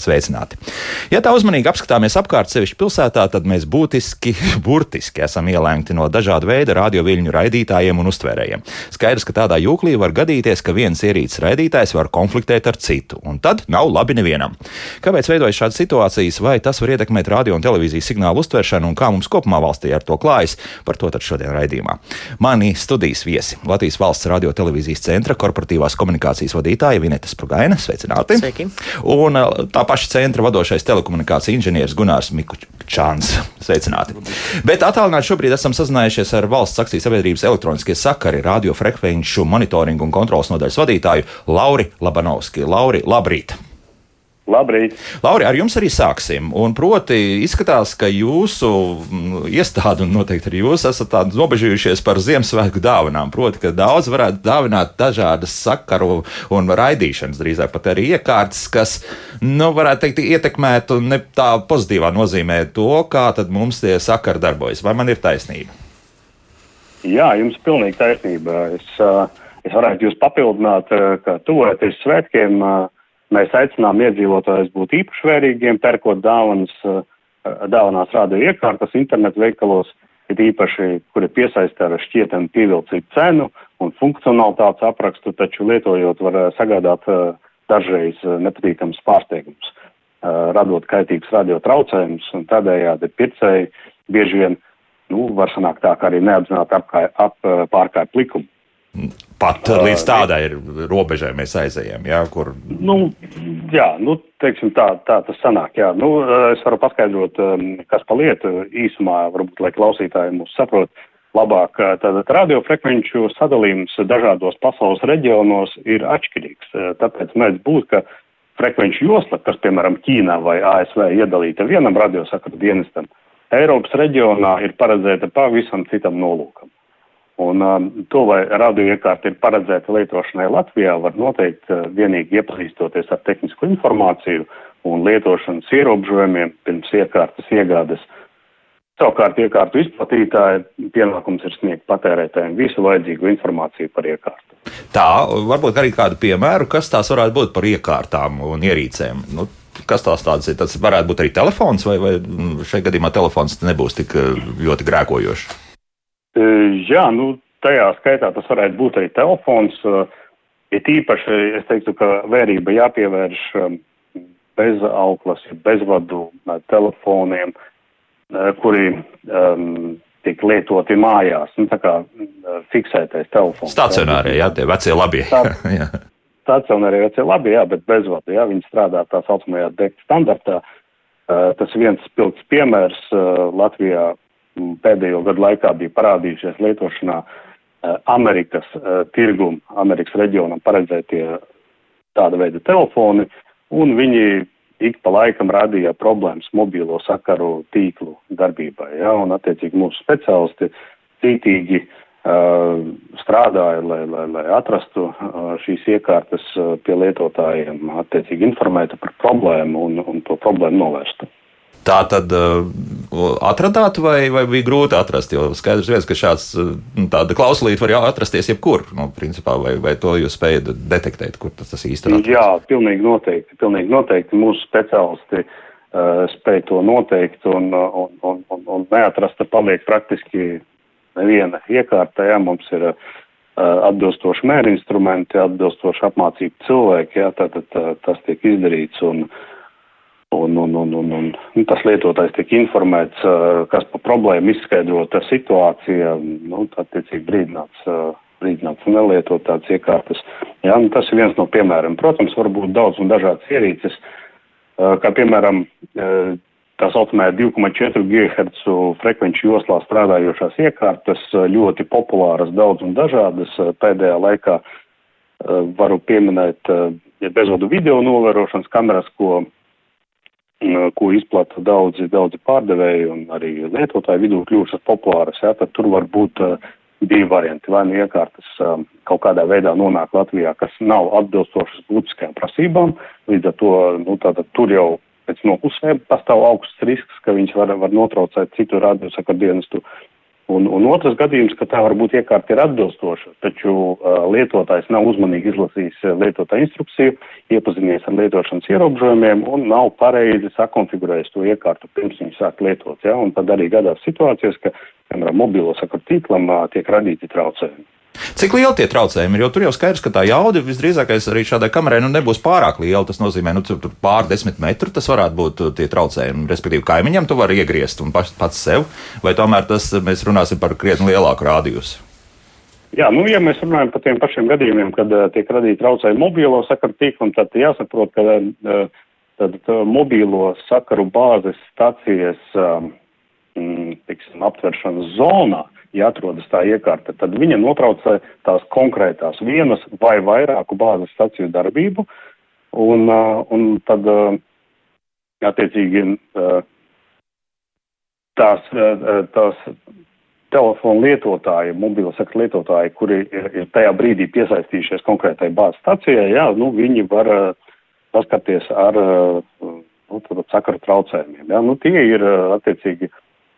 labāk dzīvot. Esiet sveicināti! Ja tā uzmanīgi apskatāmies apkārt, sevišķi pilsētā, tad mēs būtiski, burtiski esam ielēgti no dažāda veida radioviļņu raidītājiem un uztvērējiem. Skaidrs, ka tādā jūklī var gadīties, ka viens ierīces raidītājs var konfliktēt ar citu, un tad nav labi nevienam. Kāpēc veidojas šādas situācijas, vai tas var ietekmēt radio un televīzijas signālu uztveršanu, un kā mums kopumā valstī ar to klājas, par to tad šodien raidījumā. Mani studijas viesi - Latvijas valsts radio televīzijas centra korporatīvās komunikācijas vadītāja Vineta Sprugaina. Sveicināti! Sveiki. Un tā paša centra vadošais telekomunikāciju inženieris Gunārs Mikučāns. Sveicināti! Bet attālināti šobrīd esam sazinājušies ar valsts akcijas sabiedrības elektroniskie sakari radiofrekvenču monitoringu un kontrolas nodaļas vadītāju Lauri Labanovski. Lauri, labrīt! Labrīt! Lauri, ar jums arī sāksim. Un proti, izskatās, ka jūsu mm, iestāde, un noteikti arī jūs esat tādi nobežījušies par Ziemassvētku dāvanām. Proti, ka daudz varētu dāvināt dažādas sakaru un raidīšanas, drīzāk pat arī iekārtas, kas, nu, varētu teikt, ietekmētu ne tā pozitīvā nozīmē to, kā tad mums tie sakari darbojas. Vai man ir taisnība? Jā, jums ir pilnīgi taisnība. Es, es varētu jūs papildināt, ka tuvojoties svētkiem. Uh, Mēs aicinām iedzīvotājus būt īpaši vērīgiem, pērkot dāvanas, eh, dāvanās rādio iekārtas internetu veikalos, ir īpaši, kuri piesaista ar šķietami pievilcīgu cenu un funkcionalitātes aprakstu, taču lietojot var eh, sagādāt eh, dažreiz nepatīkams pārsteigums, radot kaitīgus radio traucējumus, un tādējādi pircēji bieži vien, nu, var sanākt tā, ka arī neapzināti apkāj, ap, pārkāp likumu. Pat līdz tādai robežai mēs aizējām, jā, kur. Nu, jā, nu, teiksim, tā, tā tas sanāk. Jā. Nu, es varu paskaidrot, kas pa lietu īsumā, varbūt, lai klausītāji mūs saprot labāk. Tātad radiofrekvenču sadalījums dažādos pasaules reģionos ir atšķirīgs. Tāpēc mēdz būt, ka frekvenču josla, kas, piemēram, Ķīnā vai ASV iedalīta vienam radiosakaru dienestam, Eiropas reģionā ir paredzēta pavisam citam nolūkam. Un um, to, vai radioiekārta ir paredzēta lietošanai Latvijā, var noteikt uh, vienīgi iepazīstoties ar tehnisko informāciju un lietošanas ierobežojumiem pirms iekārtas iegādes. Savukārt iekārtu izplatītāja pienākums ir sniegt patērētājiem visu vajadzīgo informāciju par iekārtu. Tā, varbūt arī kādu piemēru, kas tās varētu būt par iekārtām un ierīcēm. Nu, kas tās tādas ir? Tas varētu būt arī telefons, vai, vai šajā gadījumā telefons nebūs tik uh, ļoti grēkojošs. Jā, nu, tajā skaitā tas varētu būt arī telefons. Ir tīpaši, es teiktu, ka vērība jāpievērš bez auklas, bezvadu telefoniem, kuri um, tiek lietoti mājās. Nu, tā kā fiksētais telefons. Stacionārie, jā, tie vecie labie. Stacionārie vecie labie, jā, bet bezvadu, jā, viņi strādā tā saucamajā DEC standartā. Tas viens spilgts piemērs Latvijā pēdējo gadu laikā bija parādījušies lietošanā eh, Amerikas eh, tirgum, Amerikas reģionam paredzētie tāda veida telefoni, un viņi ik pa laikam radīja problēmas mobīlo sakaru tīklu darbībai. Ja, un, attiecīgi, mūsu speciālisti cītīgi uh, strādāja, lai, lai, lai atrastu uh, šīs iekārtas uh, pie lietotājiem, attiecīgi informētu par problēmu un, un to problēmu novērstu. Tā tad uh, atradāt, vai, vai bija grūti atrast? Jo skaidrs, viens, ka šāds uh, tāda klausulīte var atrasties jebkur. Nu, principā, vai, vai to jūs spējat detektēt, kur tas, tas īsti ir? Jā, pilnīgi noteikti. Pilnīgi noteikti mūsu speciālisti uh, spēj to noteikt un, un, un, un, un neatrasta paliek praktiski neviena iekārta. Jā, mums ir uh, atbilstoši mēri instrumenti, atbilstoši apmācību cilvēki, jā, tad, tad tas tiek izdarīts. Un, uh, Un, un, un, un, un, un tas lietotājs tiek informēts, kas pa problēmu izskaidrota situācija, nu, attiecīgi brīdināts, brīdināts nelietot tādas iekārtas. Jā, nu, tas ir viens no piemēriem. Protams, var būt daudz un dažādas ierīces, kā piemēram tā saucamā 2,4 GHz frekvenču joslā strādājošās iekārtas, ļoti populāras, daudz un dažādas. Pēdējā laikā varu pieminēt bezvadu video novērošanas kameras, ko ko izplata daudzi, daudzi pārdevēji un arī lietotāji vidū kļūšas populāras, jā, tad tur var būt uh, divi varianti. Vai nu iekārtas um, kaut kādā veidā nonāk Latvijā, kas nav atbilstošas būtiskajām prasībām, līdz ar to, nu, tātad tur jau pēc nopusēm pastāv augsts risks, ka viņš var, var notraucēt citu radiosakaru dienestu. Un, un otrs gadījums, ka tā varbūt iekārta ir atbilstoša, taču uh, lietotājs nav uzmanīgi izlasījis lietotāja instrukciju, iepazinies ar lietošanas ierobežojumiem un nav pareizi sakonfigurējis to iekārtu pirms viņu sāk lietot. Ja? Un tad arī gadās situācijas, ka, piemēram, mobilo sakaru tīklam uh, tiek radīti traucējumi. Cik liela tie traucējumi ir? Jo tur jau skaidrs, ka tā jauda visdrīzākais arī šādai kamerai nu, nebūs pārāk liela. Tas nozīmē, nu, pār desmit metru tas varētu būt uh, tie traucējumi. Respektīvi, kaimiņam tu vari iegriezt un pats, pats sev, vai tomēr tas mēs runāsim par krietni lielāku rādījusu. Jā, nu, ja mēs runājam par tiem pašiem gadījumiem, kad uh, tiek radīti traucējumi mobilo sakaru tīklam, tad jāsaprot, ka uh, tad, uh, mobilo sakaru bāzes stacijas um, tiksim, aptveršanas zonā uh, ja atrodas tā iekārta, tad viņa notraucē tās konkrētās vienas vai vairāku bāzes staciju darbību, un, un tad, attiecīgi, tās, tās telefonu lietotāji, mobilo sektu lietotāji, kuri ir, ir tajā brīdī piesaistījušies konkrētai bāzes stacijai, jā, nu, viņi var saskarties ar, nu, sakaru traucējumiem. Jā, nu, tie ir, attiecīgi,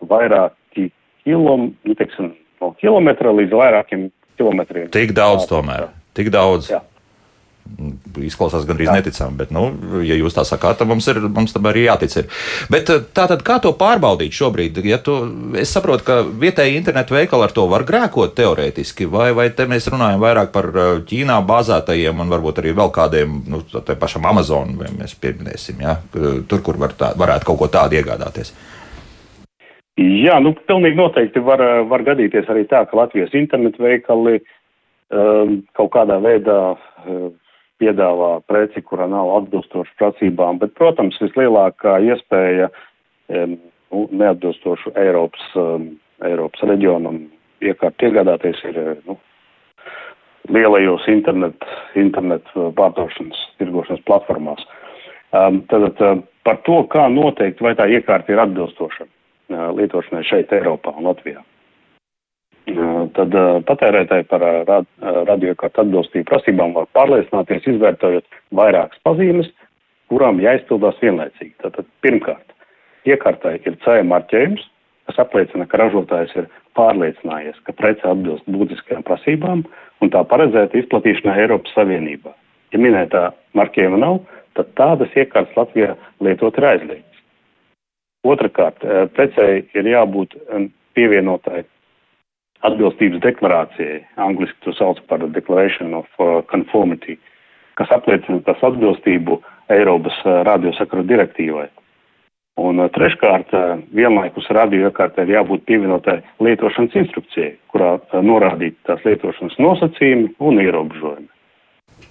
vairāki kilom, nu, teiksim, no kilometra līdz vairākiem kilometriem. Tik daudz tomēr. Tik daudz. Jā. Izklausās gandrīz neticami, bet, nu, ja jūs tā sakāt, tad mums, ir, mums tam arī jātic. Ir. Bet eh, tātad, kā to pārbaudīt šobrīd? Ja tu, es saprotu, ka vietēji internetu veikali ar to var grēkot teorētiski, vai, vai te mēs runājam vairāk par eh, Ķīnā bāzētajiem un varbūt arī vēl kādiem, nu, tā pašam Amazon, vai mēs pieminēsim, ja? tur, kur var tā, varētu kaut ko tādu iegādāties. Jā, nu, pilnīgi noteikti var, var gadīties arī tā, ka Latvijas internetu veikali um, kaut kādā veidā uh, piedāvā preci, kura nav atbilstoša prasībām, bet, protams, vislielākā iespēja um, neatbilstošu Eiropas, um, Eiropas reģionam iekārt iegādāties ir nu, lielajos internet, internet pārdošanas, tirgošanas platformās. Um, tad uh, par to, kā noteikt, vai tā iekārta ir atbilstoša lietošanai šeit, Eiropā un Latvijā. Tad patērētāji par radiokārtu atbilstību prasībām var pārliecināties, izvērtējot vairākas pazīmes, kurām jāizpildās vienlaicīgi. Tātad pirmkārt, iekārtai ir CE marķējums, kas apliecina, ka ražotājs ir pārliecinājies, ka prece atbilst būtiskajām prasībām un tā paredzēta izplatīšanai Eiropas Savienībā. Ja minētā marķējuma nav, tad tādas iekārtas Latvijā lietot ir aizliegts. Otrakārt, eh, precei ir jābūt pievienotai atbilstības deklarācijai, angliski to sauc par Declaration of uh, Conformity, kas apliecina tās atbilstību Eiropas radiosakaru direktīvai. Un treškārt, vienlaikus radioiekārtai ir jābūt pievienotai lietošanas instrukcijai, kurā norādīti tās lietošanas nosacījumi un ierobežojumi.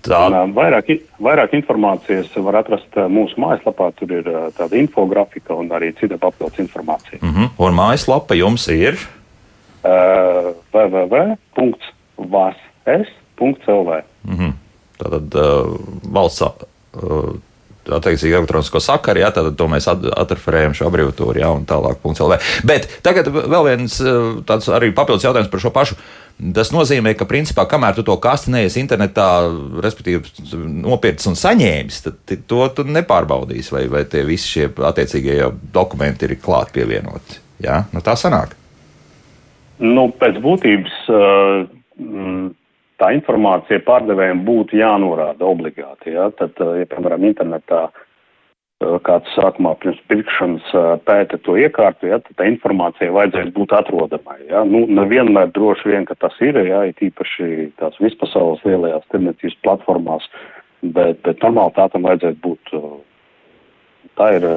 Tā. Un, vairāk, vairāk informācijas var atrast mūsu mājaslapā. Tur ir tāda infografika un arī cita papildus informācija. Mm -hmm. Un mājaslapa jums ir? Uh, www.vas.lv. Mm -hmm. Tātad uh, valsts. Uh, attiecīgi elektronisko sakaru, jā, tad to mēs atreferējam šo abreviatūru, jā, un tālāk. .lv. Bet tagad vēl viens tāds arī papildus jautājums par šo pašu Tas nozīmē, ka, principā, kamēr tu to kasti neies internetā, respektīvi, nopircis un saņēmis, tad to tu nepārbaudīsi, vai, vai tie visi šie attiecīgie dokumenti ir klāti pievienoti. Jā, nu, tā sanāk. Nu, pēc būtības tā informācija pārdevējiem būtu jānorāda obligāti. Ja? Tad, ja, piemēram, internetā Eh, kāds sākumā pirms pirkšanas eh, pēta to iekārtu, ja, tad tā informācija vajadzēs būt atrodamai. Ja. Nu, nevienmēr droši vien, ka tas ir, ja, it īpaši tās vispasaules lielajās tirdzniecības platformās, bet, bet normāli tā tam vajadzētu būt. Eh, tā ir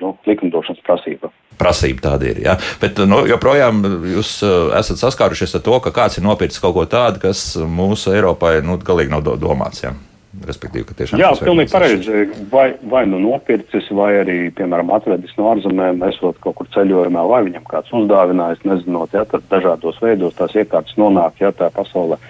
nu, likumdošanas prasība. Prasība tāda ir. Ja? Bet nu, joprojām jūs esat saskārušies ar to, ka kāds ir nopircis kaut ko tādu, kas mūsu Eiropai nu, galīgi nav domāts. Ja? Respektīvi, ka tiešām. Jā, pilnīgi pareizi. Vai, vai nu nopircis, vai arī, piemēram, atvedis no ārzemēm, esot kaut kur ceļojumā, vai viņam kāds uzdāvinājis, nezinot, ja tad dažādos veidos tās iekārtas nonāk, ja tā pasaule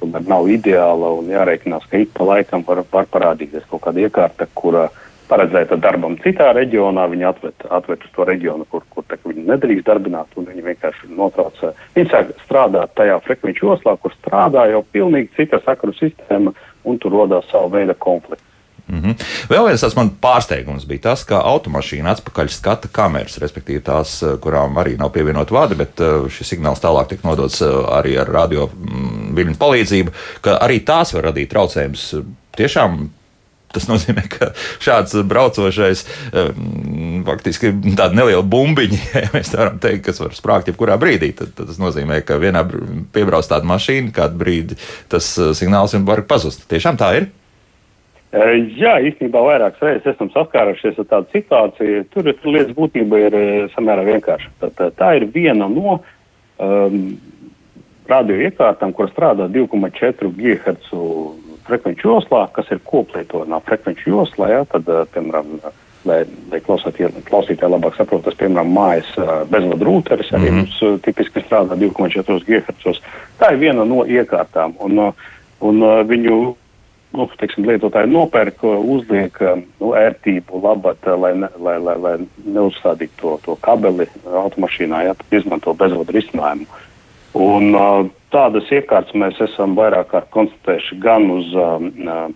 tomēr nav ideāla un jārēķinās, ka ik pa laikam var, var parādīties kaut kāda iekārta, kura paredzēta darbam citā reģionā, viņi atved, atved uz to reģionu, kur, kur te, viņi nedrīkst darbināt, un viņi vienkārši notrauc. Viņi sāk strādāt tajā frekvenču joslā, kur strādā jau pilnīgi cita sakaru sistēma un tur radās savu veidu konflikts. Mm -hmm. Vēl viens tas man pārsteigums bija tas, ka automašīna atpakaļ skata kameras, respektīvi tās, kurām arī nav pievienota vada, bet šis signāls tālāk tiek nodots arī ar radio mm, viļņu palīdzību, ka arī tās var radīt traucējumus. Tiešām Tas nozīmē, ka šāds braucošais, faktiski tāda neliela bumbiņa, ja mēs varam teikt, kas var sprāgt jebkurā brīdī, tad, tad tas nozīmē, ka vienā piebrauc tāda mašīna, kādu brīdi tas uh, signāls var pazust. Tiešām tā ir. Uh, jā, īstenībā vairākas reizes esam saskārušies ar tādu situāciju. Tur, lietas būtība ir uh, samērā vienkārša. Tā, tā, tā ir viena no um, radioiekārtām, kur strādā 2,4 GHz frekvenču joslā, kas ir koplietojumā frekvenču joslā, jā, tad, eh, piemēram, lai, lai klausītāji labāk saprotu, tas, piemēram, mājas eh, bezvadu rūteris arī mm -hmm. mums eh, tipiski strādā 2,4 GHz. Tā ir viena no iekārtām, un, un viņu nu, teiksim, lietotāji nopērk, uzliek nu, ērtību labāk, lai, ne, lai, lai, lai neuzstādītu to, to kabeli automašīnā, ja izmanto bezvadu risinājumu. Un, uh, tādas iekārtas mēs esam vairāk kārt konstatējuši gan uz um, uh,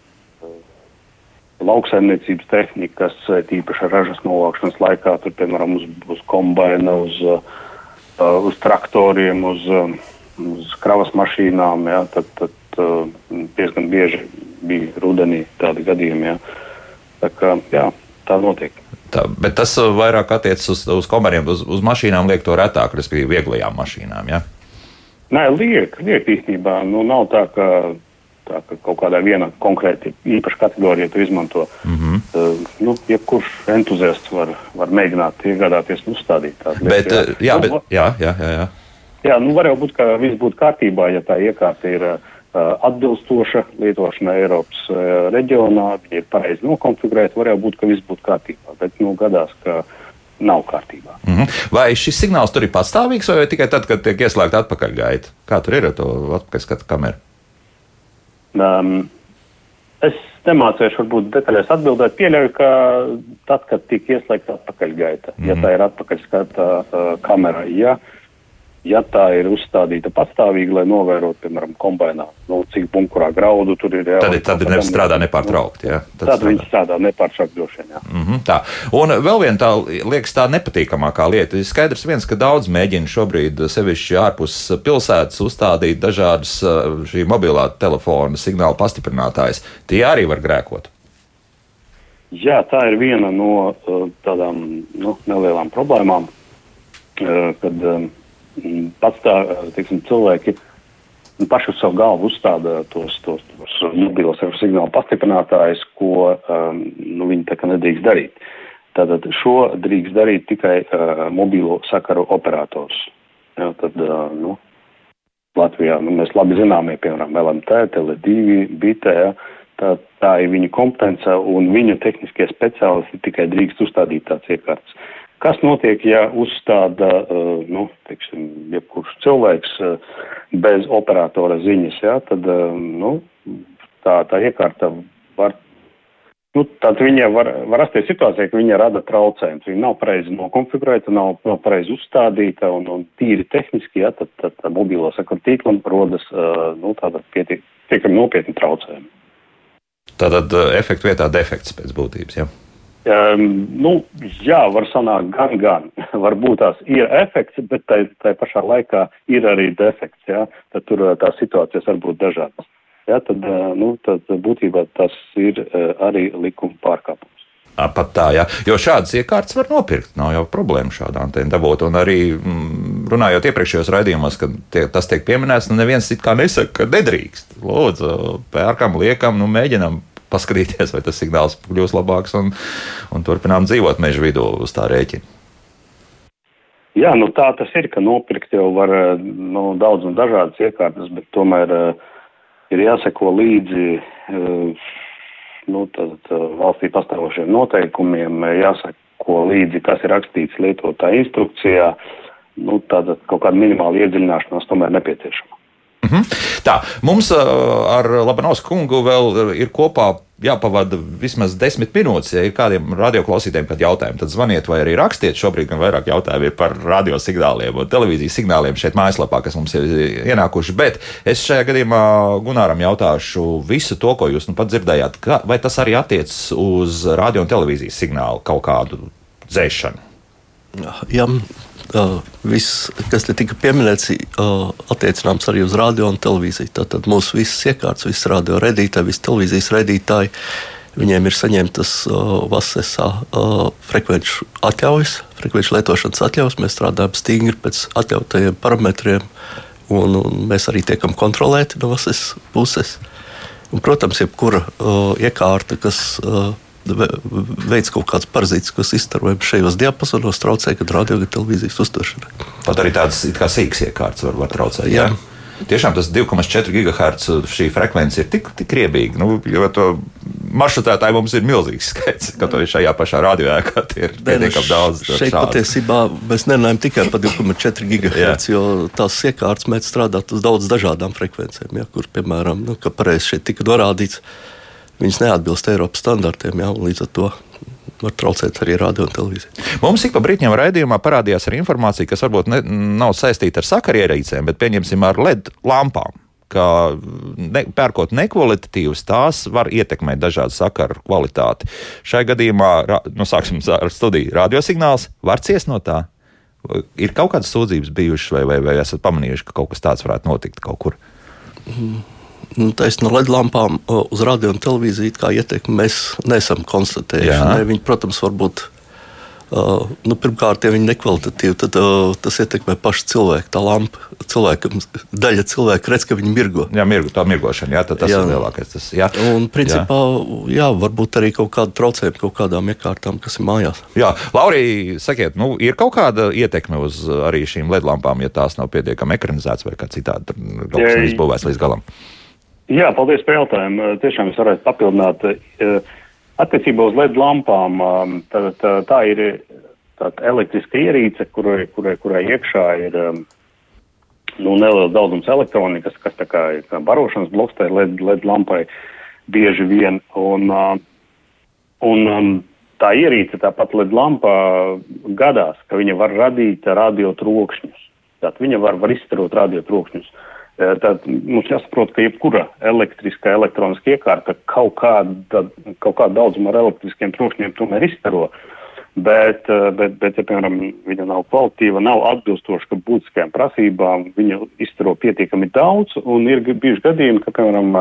lauksaimniecības tehnikas, tīpaši ražas novākšanas laikā, tur, piemēram, uz, uz kombaina, uz, uh, uz traktoriem, uz, uh, uz kravas mašīnām. Ja, tad, tad uh, diezgan bieži bija rudenī tādi gadījumi. Ja. Tā, kā, jā, tā notiek. Tā, bet tas vairāk attiecas uz, uz komeriem, uz, uz mašīnām, liek to retāk, respektīvi, vieglajām mašīnām. Ja? Nē, liek, liek īstenībā. Nu, nav tā, ka, tā, ka kaut kādā vienā konkrēti īpaša kategorija to izmanto. Mm -hmm. uh, nu, jebkurš entuziasts var, var mēģināt iegādāties un uzstādīt tādu lietu. Bet, jā. Uh, jā, nu, bet, jā, jā, jā, jā. jā, nu var jau būt, ka viss būtu kārtībā, ja tā iekārta ir uh, atbilstoša lietošanai Eiropas uh, reģionā, ja ir pareizi nokonfigurēta, var jau būt, ka viss būtu kārtībā. Bet nu, gadās, ka nav kārtībā. Mm -hmm. Vai šis signāls tur ir pastāvīgs, vai tikai tad, kad tiek ieslēgta atpakaļgaita? Kā tur ir ar to atpakaļskatu kameru? Um, es nemācīšu, varbūt detaļās atbildēt. Pieļauju, ka tad, kad tiek ieslēgta atpakaļgaita, mm -hmm. ja mhm. tā ir atpakaļskata uh, kamera, ja uh, ja tā ir uzstādīta pastāvīgi, lai novērotu, piemēram, kombainā, nu, cik bunkurā graudu tur ir. Jā, tad tad nevis strādā nepārtraukti. Jā, tad tad strādā. viņi strādā nepārtraukti droši vien. Mm -hmm, tā. Un vēl viena tā liekas tā nepatīkamākā lieta. Ir skaidrs viens, ka daudz mēģina šobrīd sevišķi ārpus pilsētas uzstādīt dažādas šī mobilā telefona signāla pastiprinātājas. Tie arī var grēkot. Jā, tā ir viena no tādām nu, nelielām problēmām, kad pats tā, teiksim, cilvēki paši uz savu galvu uzstāda tos, tos, tos mobilos signālu pastiprinātājus, ko um, nu, viņi tā kā nedrīkst darīt. Tātad šo drīkst darīt tikai uh, mobilo sakaru operators. Jā, tad, uh, nu, Latvijā nu, mēs labi zināmie, piemēram, LMT, Tele2, BT, ja, tā, tā ir viņa kompetence un viņu tehniskie speciālisti tikai drīkst uzstādīt tāds iekārtas. Kas notiek, ja uzstāda, uh, nu, teiksim, jebkurš cilvēks uh, bez operatora ziņas, jā, tad, uh, nu, tā, tā iekārta var, nu, tad viņa var, var rasties situācija, ka viņa rada traucējumus. Viņa nav pareizi nokonfigurēta, nav, nav pareizi uzstādīta un, un tīri tehniski, jā, tad, tad, tad mobilo sakaru tīklam rodas, nu, tāda pietiekami nopietni traucējumi. Tātad efektu vietā defekts pēc būtības, jā. Ja? Um, nu, jā, var sanākt gan, gan. Varbūt tās ir efekts, bet tai, tai pašā laikā ir arī defekts. Jā? Tad tur tās situācijas var būt dažādas. Jā, tad, nu, tad būtībā tas ir arī likuma pārkāpums. Pat tā, jā. Jo šādas iekārtas var nopirkt. Nav jau problēma šādu antenu dabūt. Un arī mm, runājot iepriekšējos raidījumos, kad tie, tas tiek pieminēts, nu neviens it kā nesaka, ka nedrīkst. Lūdzu, pērkam, liekam, nu mēģinam paskatīties, vai tas signāls kļūs labāks un, un turpinām dzīvot meža vidū uz tā rēķina. Jā, nu tā tas ir, ka nopirkt jau var nu, daudz un dažādas iekārtas, bet tomēr uh, ir jāseko līdzi uh, nu, tad, uh, valstī pastāvošiem noteikumiem, jāseko līdzi, kas ir rakstīts lietotā instrukcijā. Nu, tāda kaut kāda minimāla iedziļināšanās tomēr nepieciešama. Mm -hmm. Tā, mums ar Labanovs kungu vēl ir kopā jāpavada vismaz desmit minūtes. Ja ir kādiem radioklausītājiem kādi jautājumi, tad zvaniet vai arī rakstiet. Šobrīd gan vairāk jautājumu ir par radiosignāliem un televīzijas signāliem šeit mājaslapā, kas mums ir ienākuši. Bet es šajā gadījumā Gunāram jautāšu visu to, ko jūs nu pat dzirdējāt. Vai tas arī attiecas uz radio un televīzijas signālu kaut kādu dzēšanu? Jā, Uh, viss, kas te tika pieminēts, uh, attiecināms arī uz radio un televīziju. Tātad mūsu visas iekārtas, visas radio redītāji, visas televīzijas redītāji, viņiem ir saņemtas uh, VASESA uh, frekvenču atļaujas, frekvenču lietošanas atļaujas. Mēs strādājam stingri pēc atļautajiem parametriem, un, un mēs arī tiekam kontrolēti no VASES puses. Un, protams, jebkura uh, iekārta, kas uh, veids kaut kāds parazīts, kas izstarojams šajos diapasonos, traucē gan radio, gan televīzijas uztveršanai. Pat arī tādas kā sīkas iekārtas var, var traucēt. Jā. jā. Tiešām tas 2,4 GHz šī frekvence ir tik, tik riebīga. Nu, jo to maršrutētāji mums ir milzīgs skaits. Kaut arī šajā pašā radioēkā ir nu, pietiekami daudz. Šeit šādi. patiesībā mēs nerunājam tikai par 2,4 GHz, jo tās iekārtas mēdz strādāt uz daudz dažādām frekvencēm, ja, kur, piemēram, nu, pareizi šeit tika norādīts viņas neatbilst Eiropas standartiem. Jā, līdz ar to var traucēt arī radio un televīziju. Mums ik pa brīdim raidījumā parādījās arī informācija, kas varbūt ne, nav saistīta ar sakarierīcēm, bet pieņemsim ar LED lampām. Ka ne, pērkot nekvalitatīvas, tās var ietekmēt dažādu sakaru kvalitāti. Šai gadījumā, nu, sāksim ar studiju, radiosignāls var ciest no tā. Ir kaut kādas sūdzības bijušas, vai, vai, vai esat pamanījuši, ka kaut kas tāds varētu notikt kaut kur? Mm nu, no LED lampām uz radio un televīziju ietekmi mēs neesam konstatējuši. Ne, viņi, protams, varbūt. Uh, nu, pirmkārt, ja viņi ir nekvalitatīvi, tad uh, tas ietekmē pašu cilvēku. Tā lampa, cilvēkam, daļa cilvēka redz, ka viņi mirgo. Jā, mirgo, tā mirgošana, jā, tas jā. ir lielākais. Tas, jā. Un, principā, jā. jā, varbūt arī kaut kāda traucējuma kaut kādām iekārtām, kas ir mājās. Jā, Laurija, sakiet, nu, ir kaut kāda ietekme uz arī šīm LED lampām, ja tās nav pietiekami ekranizētas vai kā citādi, kaut kas nav izbūvēts līdz galam. Jā, paldies par jautājumu. Tiešām es varētu papildināt. Attiecībā uz LED lampām tā, tā, tā ir tāda elektriska ierīce, kurai, kurai, kurai iekšā ir nu, neliels daudzums elektronikas, kas tā kā ir kā barošanas bloks, tā ir LED, LED lampai bieži vien. Un, un tā ierīce, tāpat LED lampā, gadās, ka viņa var radīt radio trokšņus. Tātad viņa var, var izstarot radio trokšņus. Uh, tad mums jāsaprot, ka jebkura elektriskā, elektroniska iekārta kaut kāda, kaut kāda daudzuma ar elektriskiem trokšņiem tomēr izstaro. Bet, bet, bet, ja, piemēram, viņa nav kvalitīva, nav atbilstoša būtiskajām prasībām, viņa izstaro pietiekami daudz, un ir bijuši gadījumi, ka, piemēram,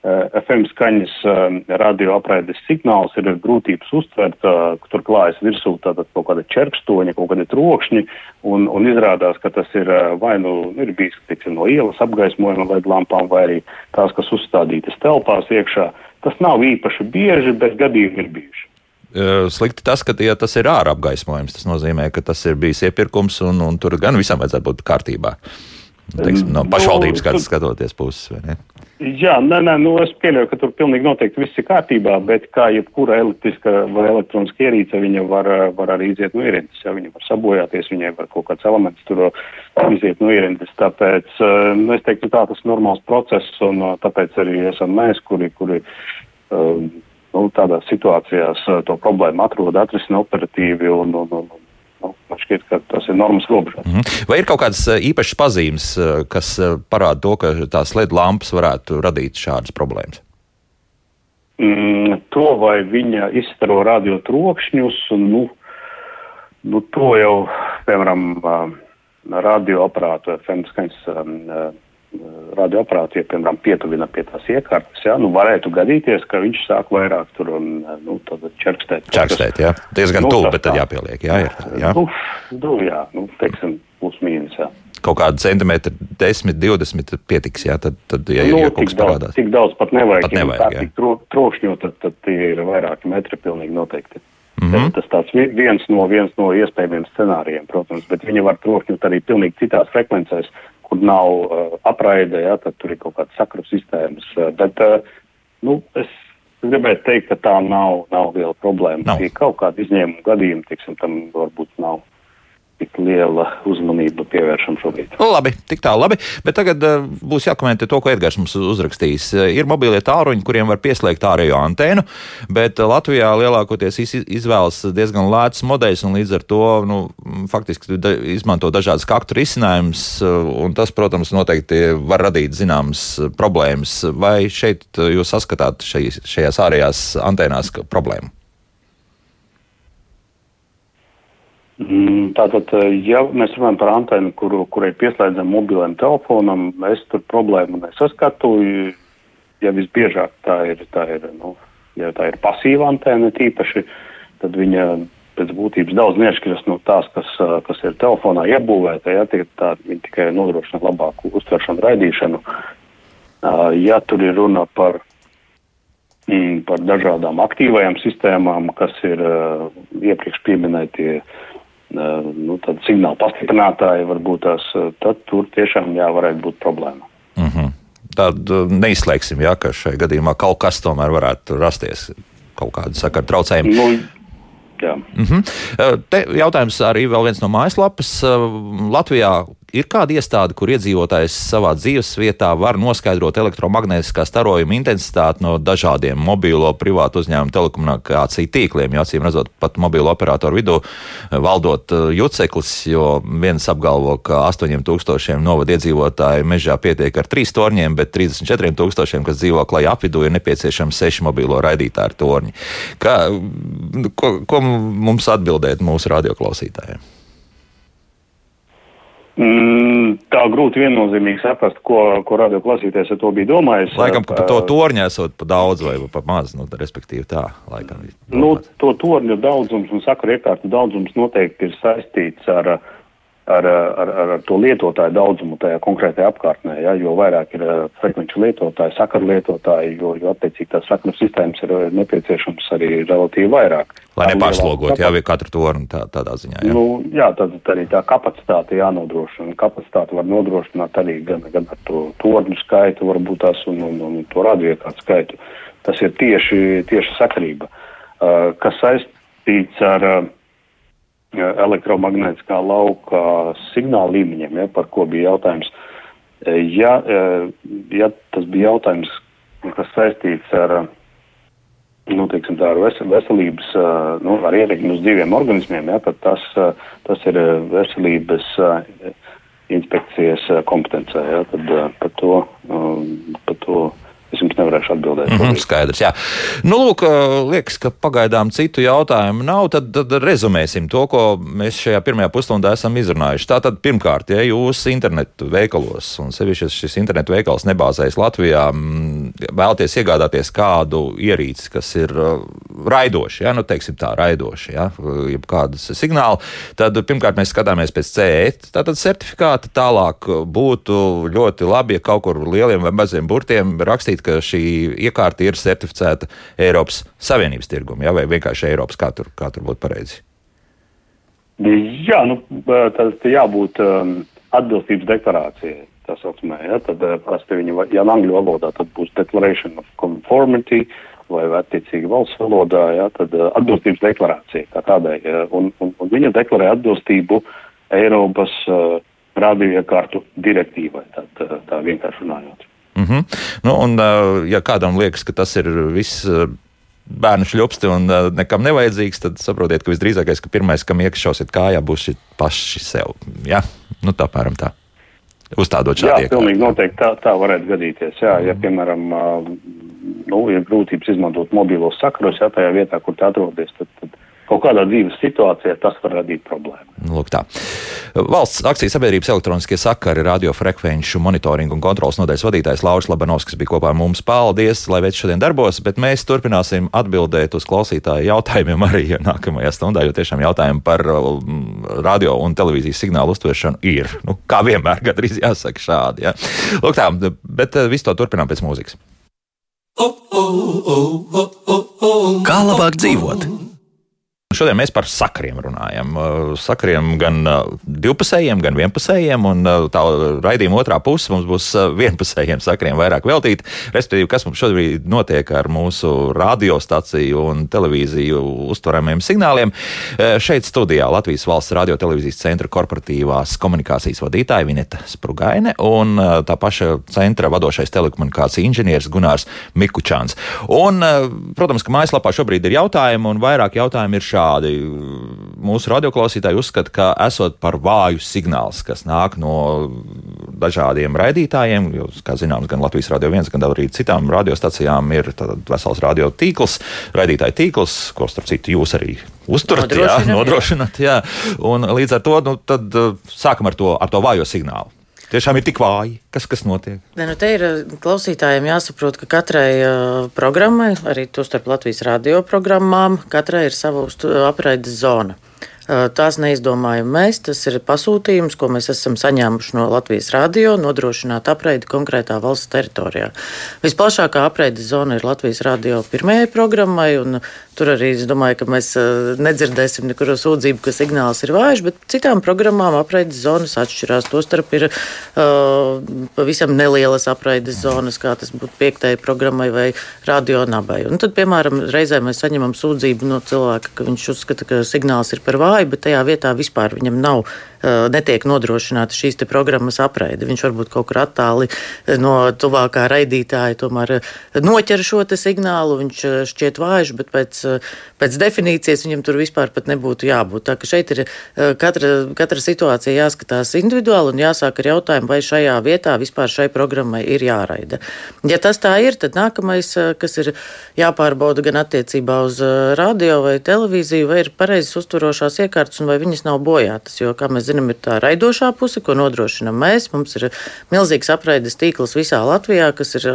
FM skaņas eh, radioapraides signāls ir grūtības uztvert, eh, tur klājas virsū tātad kaut kāda čerkstoņa, kaut kāda trokšņi, un, un izrādās, ka tas ir vai nu ir bijis, teiksim, no ielas apgaismojuma vai lampām, vai arī tās, kas uzstādītas telpās iekšā. Tas nav īpaši bieži, bet gadījumi ir bijuši. Slikti tas, ka ja tas ir ārā apgaismojums. Tas nozīmē, ka tas ir bijis iepirkums un, un tur gan visam vajadzētu būt kārtībā. Teiksim, no nu, pašvaldības nu, skatoties puses. Jā, nē, nē, nu es pieļauju, ka tur pilnīgi noteikti viss ir kārtībā, bet kā jebkura elektriska vai elektroniska ierīce, viņa var, var arī iziet no ierīces, ja viņa var sabojāties, viņai var kaut kāds elements tur iziet no ierīces. Tāpēc, nu, es teiktu, tā tas ir normāls process, un tāpēc arī esam mēs, kuri, kuri nu, tādās situācijās to problēmu atrod, atrisina operatīvi un, un, un, Nu, man šķiet, ka tas ir normas robežās. Mm -hmm. Vai ir kaut kādas eh, īpašas pazīmes, eh, kas eh, parāda to, ka tās LED lampas varētu radīt šādas problēmas? Mm, to vai viņa izstaro radio trokšņus, nu, nu to jau, piemēram, radioaparātu FM skaņas radioaparāti, ja, piemēram, pietuvina pie tās iekārtas, jā, nu, varētu gadīties, ka viņš sāk vairāk tur, un, nu, tad čerkstēt. Čerkstēt, jā. Diezgan nu, tuvu, bet tad jāpieliek, jā, ir. Jā, nu, nu, jā, nu, teiksim, plus mīnus, jā. Kaut kāda centimetra, 10, 20 pietiks, jā, tad, tad ja, nu, ja kaut kas parādās. Tik daudz pat nevajag, pat nevajag ja tā tik trokšņot, tad, tad tie ir vairāki metri pilnīgi noteikti. Mm -hmm. Tas tāds viens no, viens no iespējamiem scenārijiem, protams, bet viņi var trokšņot arī pilnīgi citās frekvencēs, kur nav uh, apraide, ja, tad tur ir kaut kādas sakru sistēmas. Uh, bet, uh, nu, es gribētu teikt, ka tā nav, nav liela problēma. Nav. Ir kaut kāda izņēmuma gadījuma, tiksim, tam varbūt nav. Tik liela uzmanība pievēršam šobrīd. Nu, labi, tik tā, labi. Bet tagad uh, būs jākomentē to, ko Edgars mums uzrakstījis. Uh, ir mobilie tāruņi, kuriem var pieslēgt ārējo antēnu, bet Latvijā lielākoties iz, izvēlas diezgan lēts modeļs un līdz ar to nu, faktiski da, izmanto dažādas kaktu risinājumus. Uh, tas, protams, noteikti var radīt zināmas problēmas. Vai šeit jūs saskatāt šajās ārējās antēnās problēmu? Mm, tātad, eh, ja mēs runājam par antenu, kuru, kurai pieslēdzam mobilam telefonam, es tur problēmu nesaskatu. Ja visbiežāk tā ir, tā ir, nu, ja tā ir pasīva antena tīpaši, tad viņa pēc būtības daudz neatšķiras no tās, kas, eh, kas ir telefonā iebūvēta. Ja, tā, viņa tikai nodrošina labāku uztveršanu, raidīšanu. Ja tur ir runa par mm, par dažādām aktīvajām sistēmām, kas ir uh, iepriekš pieminētie nu, signāla pastiprinātāji, varbūt tās, tad tur tiešām jā, varētu būt problēma. Mm -hmm. Tad neizslēgsim, jā, ka šajā gadījumā kaut kas tomēr varētu rasties, kaut kāda sakara traucējuma. Nu, Jā. Mm -hmm. Te jautājums arī vēl viens no mājaslapas. Latvijā ir kāda iestāde, kur iedzīvotājs savā dzīves vietā var noskaidrot elektromagnētiskā starojuma intensitāti no dažādiem mobilo privātu uzņēmumu telekomunikāciju tīkliem. Jo acīm redzot, pat mobilo operatoru vidū valdot uh, juceklis, jo viens apgalvo, ka 8000 novada iedzīvotāju mežā pietiek ar trīs torņiem, bet 34 tūkstošiem, kas dzīvo klajā apvidū, ir nepieciešams seši mobilo raidītāju torņi. Kā, ko, ko mums atbildēt mūsu radioklausītājiem? Mm, tā grūti viennozīmīgi saprast, ko, ko radio klausīties ar to bija domājis. Laikam, ka par to torņu esot pa daudz vai pa maz, nu, respektīvi tā. Laikam, nu, to torņu daudzums un sakaru iekārtu daudzums noteikti ir saistīts ar uh, ar, ar, ar, ar to lietotāju daudzumu tajā konkrētajā apkārtnē. Ja, jo vairāk ir uh, frekvenču lietotāji, sakaru lietotāji, jo, jo attiecīgi tās sakaru sistēmas ir uh, nepieciešams arī relatīvi vairāk. Lai nepārslogot jau katru torni tā, tādā ziņā. Jā, nu, jā tad arī tā kapacitāte jānodrošina. Kapacitāte var nodrošināt arī gan, gan ar to torņu skaitu, varbūt tās un, un, un to radioiekārtu skaitu. Tas ir tieši, tieši sakarība, uh, kas saistīts ar uh, elektromagnētiskā lauka signāla līmeņiem, ja, par ko bija jautājums. E, ja, e, ja tas bija jautājums, kas saistīts ar, nu, teiksim, tā, ar veselības, e, nu, ar ietekmi uz dzīviem organismiem, ja, tad tas, tas ir veselības inspekcijas kompetencē. Ja, tad par to, par to Es jums nevarēšu atbildēt. Mm -hmm, skaidrs, jā. Nu, lūk, liekas, ka pagaidām citu jautājumu nav. Tad, tad rezumēsim to, ko mēs šajā pirmajā pusstundā esam izrunājuši. Tātad, pirmkārt, ja jūs internetu veikalos, un sevišķi šis internetu veikals nebāzējas Latvijā, vēlaties iegādāties kādu ierīci, kas ir raidoši, ja, nu, teiksim tā, raidoši, ja, jeb kādas signāli, tad pirmkārt mēs skatāmies pēc CE, tātad certifikāta tālāk būtu ļoti labi, ja kaut kur lieliem vai maziem burtiem rakstīt ka šī iekārta ir certificēta Eiropas Savienības tirgumā, ja, vai vienkārši Eiropas, kā tur, kā tur būtu pareizi? Jā, nu, tas jābūt um, atbilstības deklarācijai. Tā saucamā, ja, tad uh, parasti viņi, ja angļu valodā, tad būs Declaration of Conformity vai attiecīgi valsts valodā, ja, tad uh, atbilstības deklarācija kā tādai. Ja, un, un, un viņa deklarē atbilstību Eiropas uh, radioiekārtu direktīvai, tā, tā, vienkārši runājot. Mm -hmm. nu, un, ja kādam liekas, ka tas ir viss bērnu šļupsti un nekam nevajadzīgs, tad saprotiet, ka visdrīzākais, ka pirmais, kam iekšķausiet kājā, būs paši sev. Ja? Nu, tā apmēram tā. Uzstādot šādu iekārtu. Jā, pilnīgi noteikti tā, tā varētu gadīties. Jā, ja, piemēram, nu, ir grūtības izmantot mobilos sakarus, ja tajā vietā, kur tā atrodas, tad, tad kaut kādā dzīves situācijā tas var radīt problēmu. Lūk tā. Valsts akcijas sabiedrības elektroniskie sakari, radiofrekvenču monitoringa un kontrolas nodaļas vadītājs Lauris Labanovskis bija kopā ar mums. Paldies, lai veids šodien darbos, bet mēs turpināsim atbildēt uz klausītāju jautājumiem arī nākamajā stundā, jo tiešām jautājumi par um, radio un televīzijas signālu uztveršanu ir, nu, kā vienmēr, gandrīz jāsaka šādi. Ja. Lūk tā, bet uh, visu to turpinām pēc mūzikas. Kā labāk dzīvot? Šodien mēs par sakriem runājam. Uh, sakriem gan uh, divpusējiem, gan vienpusējiem, un uh, tā raidījuma otrā puse mums būs vienpusējiem sakriem vairāk veltīta. Respektīvi, kas mums šobrīd notiek ar mūsu radiostaciju un televīziju uztveramiem signāliem. Šeit studijā Latvijas valsts radio televīzijas centra korporatīvās komunikācijas vadītāja Vineta Sprugaine un tā paša centra vadošais telekomunikāciju inženieris Gunārs Mikučāns. Un, protams, ka mājaslapā šobrīd ir jautājumi, un vairāk jautājumu ir šādi šādi. Mūsu radioklausītāji uzskata, ka esot par vāju signāls, kas nāk no dažādiem raidītājiem, jo, kā zināms, gan Latvijas radio viens, gan arī citām radiostacijām ir vesels radio tīkls, raidītāju tīkls, ko starp citu jūs arī uzturat, jā, nodrošināt. Jā. Un līdz ar to nu, sākam ar to, ar to vājo signālu tiešām ir tik vāji? Kas, kas notiek? Ne, nu te ir eh, klausītājiem jāsaprot, ka katrai uh, programmai, arī to starp Latvijas radio programmām, katrai ir sava apraides zona. Tās neizdomājam mēs, tas ir pasūtījums, ko mēs esam saņēmuši no Latvijas Rādio, nodrošināt apreidi konkrētā valsts teritorijā. Visplašākā apreides zona ir Latvijas Rādio pirmajai programmai, un tur arī es domāju, ka mēs nedzirdēsim nekuru sūdzību, ka signāls ir vājš, bet citām programmām apreides zonas atšķirās. Tostarp ir uh, pavisam nelielas apreides zonas, kā tas būtu piektajai programmai vai radio nabai. Un tad, piemēram, reizē mēs saņemam sūdzību no cilvēka, ka viņš uzskata, ka signāls ir par vāju klāja, bet tajā vietā vispār viņam nav netiek nodrošināta šīs programmas apraide. Viņš varbūt kaut kur attāli eh, no tuvākā raidītāja tomēr eh, noķer šo signālu. Viņš šķiet vājš, bet pēc, pēc definīcijas viņam tur vispār nebūtu jābūt. Tā ka šeit ir katra, katra situācija jāskatās individuāli un jāsāk ar jautājumu, vai šajā vietā vispār šai programmai ir jāraida. Ja tas tā ir, tad nākamais, kas ir jāpārbauda gan attiecībā uz radio vai televīziju, vai ir pareizas uzturošās iekārtas un vai viņas nav bojātas. Jo, kā mēs zinām, ir tā raidošā puse, ko nodrošinam mēs. Mums ir milzīgs apraides tīkls visā Latvijā, kas ir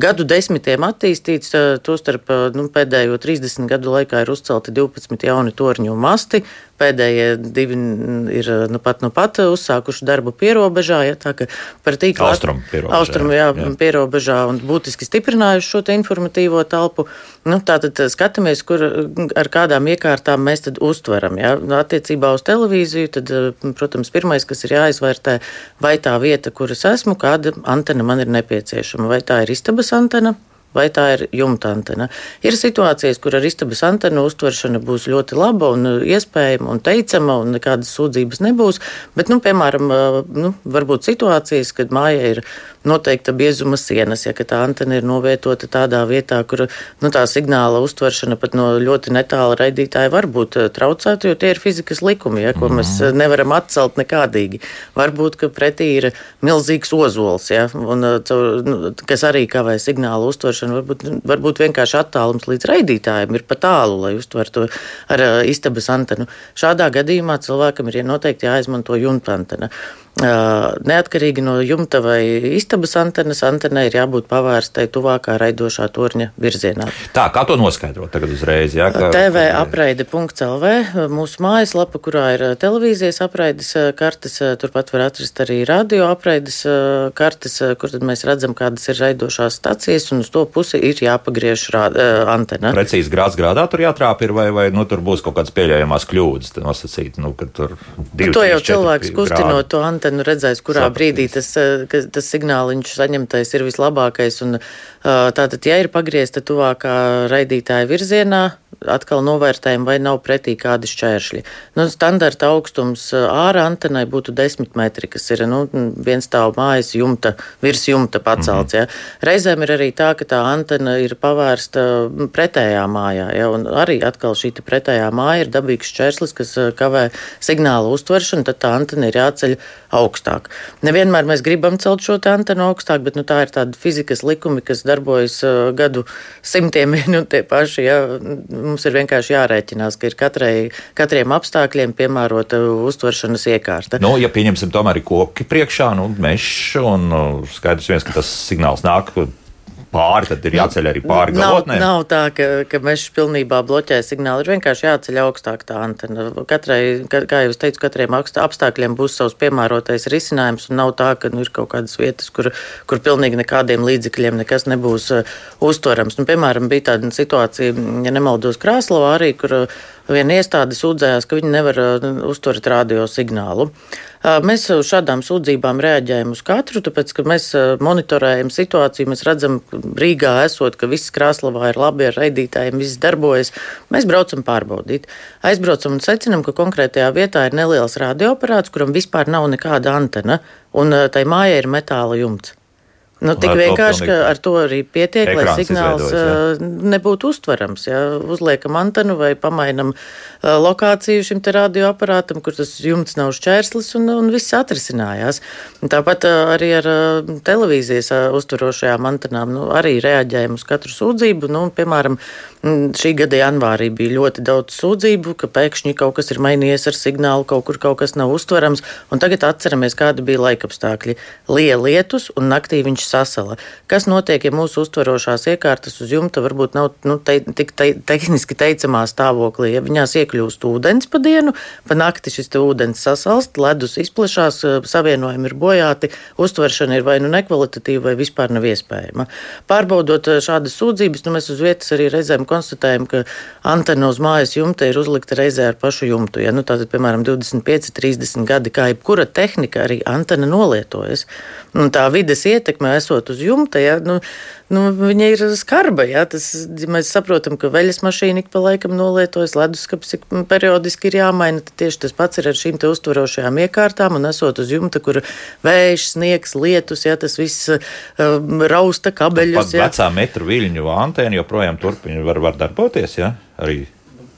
gadu desmitiem attīstīts. Tostarp nu, pēdējo 30 gadu laikā ir uzcelti 12 jauni torņu masti. Pēdējie divi ir nu pat, nu pat uzsākuši darbu pierobežā. Ja, tā kā par tīklu austrumu pierobežā, austrum, jā, jā. pierobežā un būtiski stiprinājuši šo informatīvo telpu. Nu, tātad skatāmies, kur ar kādām iekārtām mēs tad uztveram. Ja. Attiecībā uz televīziju, tad, protams, pirmais, kas ir jāizvērtē, vai tā vieta, kur es esmu, kāda antena man ir nepieciešama. Vai tā ir istabas antena, vai tā ir jumta antena. Ir situācijas, kur ar istabas antenu uztveršana būs ļoti laba un uh, iespējama un teicama, un nekādas sūdzības nebūs. Bet, nu, piemēram, uh, nu, varbūt situācijas, kad māja ir noteikta biezuma sienas, ja tā antena ir novietota tādā vietā, kur nu, tā signāla uztveršana pat no ļoti netāla raidītāja var būt uh, traucēta, jo tie ir fizikas likumi, ja, ko mēs mhm. nevaram atcelt nekādīgi. Varbūt, ka pretī ir milzīgs ozols, ja, un, nu, kas arī kavē signāla uztveršanu uztveršana. Varbūt, varbūt vienkārši attālums līdz raidītājiem ir pa tālu, lai uztvertu ar uh, istabas antenu. Šādā gadījumā cilvēkam ir noteikti jāizmanto jumta antena. Neatkarīgi no jumta vai istabas antenas, antenai ir jābūt pavērstai tuvākā raidošā torņa virzienā. Tā, kā to noskaidrot tagad uzreiz? Jā, ka... TV apraide.lv, mūsu mājaslapa, kurā ir televīzijas apraides kartes, turpat var atrast arī radio apraides kartes, kur tad mēs redzam, kādas ir raidošās stacijas, un uz to pusi ir jāpagriež antena. Precīzi grāds grādā tur jātrāp ir, vai, vai nu, tur būs kaut kādas pieļaujamās kļūdas, nosacīt, nu, ka tur divi. To jau cilvēks kustinot to antenu antenu redzēs, kurā Sapratīs. brīdī tas, eh, tas signāliņš saņemtais ir vislabākais. Un, eh, tātad, ja ir pagriezta tuvākā raidītāja virzienā, atkal novērtējam, vai nav pretī kādi šķēršļi. Nu, standarta augstums ārā antenai būtu 10 metri, kas ir nu, viens stāv mājas jumta, virs jumta pacelts. Mm -hmm. ja. Reizēm ir arī tā, ka tā antena ir pavērsta pretējā mājā. Ja, arī atkal šī pretējā māja ir dabīgs šķērslis, kas kavē signālu uztveršanu, tad tā antena ir jāceļ augstāk. Nevienmēr mēs gribam celt šo antenu augstāk, bet nu, tā ir tāda fizikas likumi, kas darbojas uh, gadu simtiem vien un tie paši. Ja, mums ir vienkārši jārēķinās, ka ir katrai, katriem apstākļiem piemērota uztveršanas iekārta. Nu, ja pieņemsim, tomēr koki priekšā, nu, mežs un skaidrs viens, ka tas signāls nāk pāri, tad ir jāceļ arī pāri galotnē. Nav, nav tā, ka, ka mežs pilnībā bloķē signālu. Ir vienkārši jāceļ augstāk tā antena. Katrai, kā jau es teicu, katriem apstākļiem būs savs piemērotais risinājums, un nav tā, ka nu, ir kaut kādas vietas, kur, kur pilnīgi nekādiem līdzekļiem nekas nebūs uh, uztverams. Nu, piemēram, bija tāda situācija, ja nemaldos Krāslavā arī, kur uh, viena iestāde sūdzējās, ka viņi nevar uh, uztvert radio signālu. Uh, mēs šādām sūdzībām reaģējam uz katru, tāpēc, ka mēs monitorējam situāciju, mēs redzam, Rīgā esot, ka viss Krāslavā ir labi ar raidītājiem, viss darbojas. Mēs braucam pārbaudīt. Aizbraucam un secinam, ka konkrētajā vietā ir neliels radioaparāts, kuram vispār nav nekāda antena, un tai mājai ir metāla jumts. Nu, tik vienkārši, ka ar to arī pietiek, lai signāls nebūtu uztverams. Ja? Uzliekam antenu vai pamainam lokāciju šim radioaparātam, kur tas jumts nav šķērslis un, un viss atrisinājās. Tāpat arī ar televīzijas uztverošajām antenām nu, arī reaģējam uz katru sūdzību. Nu, piemēram, šī gada janvārī bija ļoti daudz sūdzību, ka pēkšņi kaut kas ir mainījies ar signālu, kaut kur kaut kas nav uztverams. Tagad atceramies, kāda bija laikapstākļi. Lieja lietus un naktī viņš sasala. Kas notiek, ja mūsu uztverošās iekārtas uz jumta varbūt nav nu, te, tik te, tehniski teicamā stāvoklī? Ja viņās iekļūst ūdens pa dienu, pa nakti šis ūdens sasalst, ledus izplešās, savienojumi ir bojāti, uztveršana ir vai nu nekvalitatīva, vai vispār nav iespējama. Pārbaudot šādas sūdzības, nu, mēs uz vietas arī reizēm konstatējam, ka antena uz mājas jumta ir uzlikta reizē ar pašu jumtu. Ja? Nu, tātad, piemēram, 25, 30 gadi, kā jebkura tehnika, arī antena nolietojas. Un tā vides ietekme esot uz jumta, ja, nu, nu, viņa ir skarba. Ja, tas, mēs saprotam, ka veļas mašīna ik pa laikam nolietojas, leduskapis periodiski ir jāmaina. Tieši tas pats ir ar šīm uztverošajām iekārtām un esot uz jumta, kur vējš, sniegs, lietus, ja tas viss uh, rausta kabeļus. Pat ja. vecā metru viļņu antēna joprojām turpina var, var darboties, ja? arī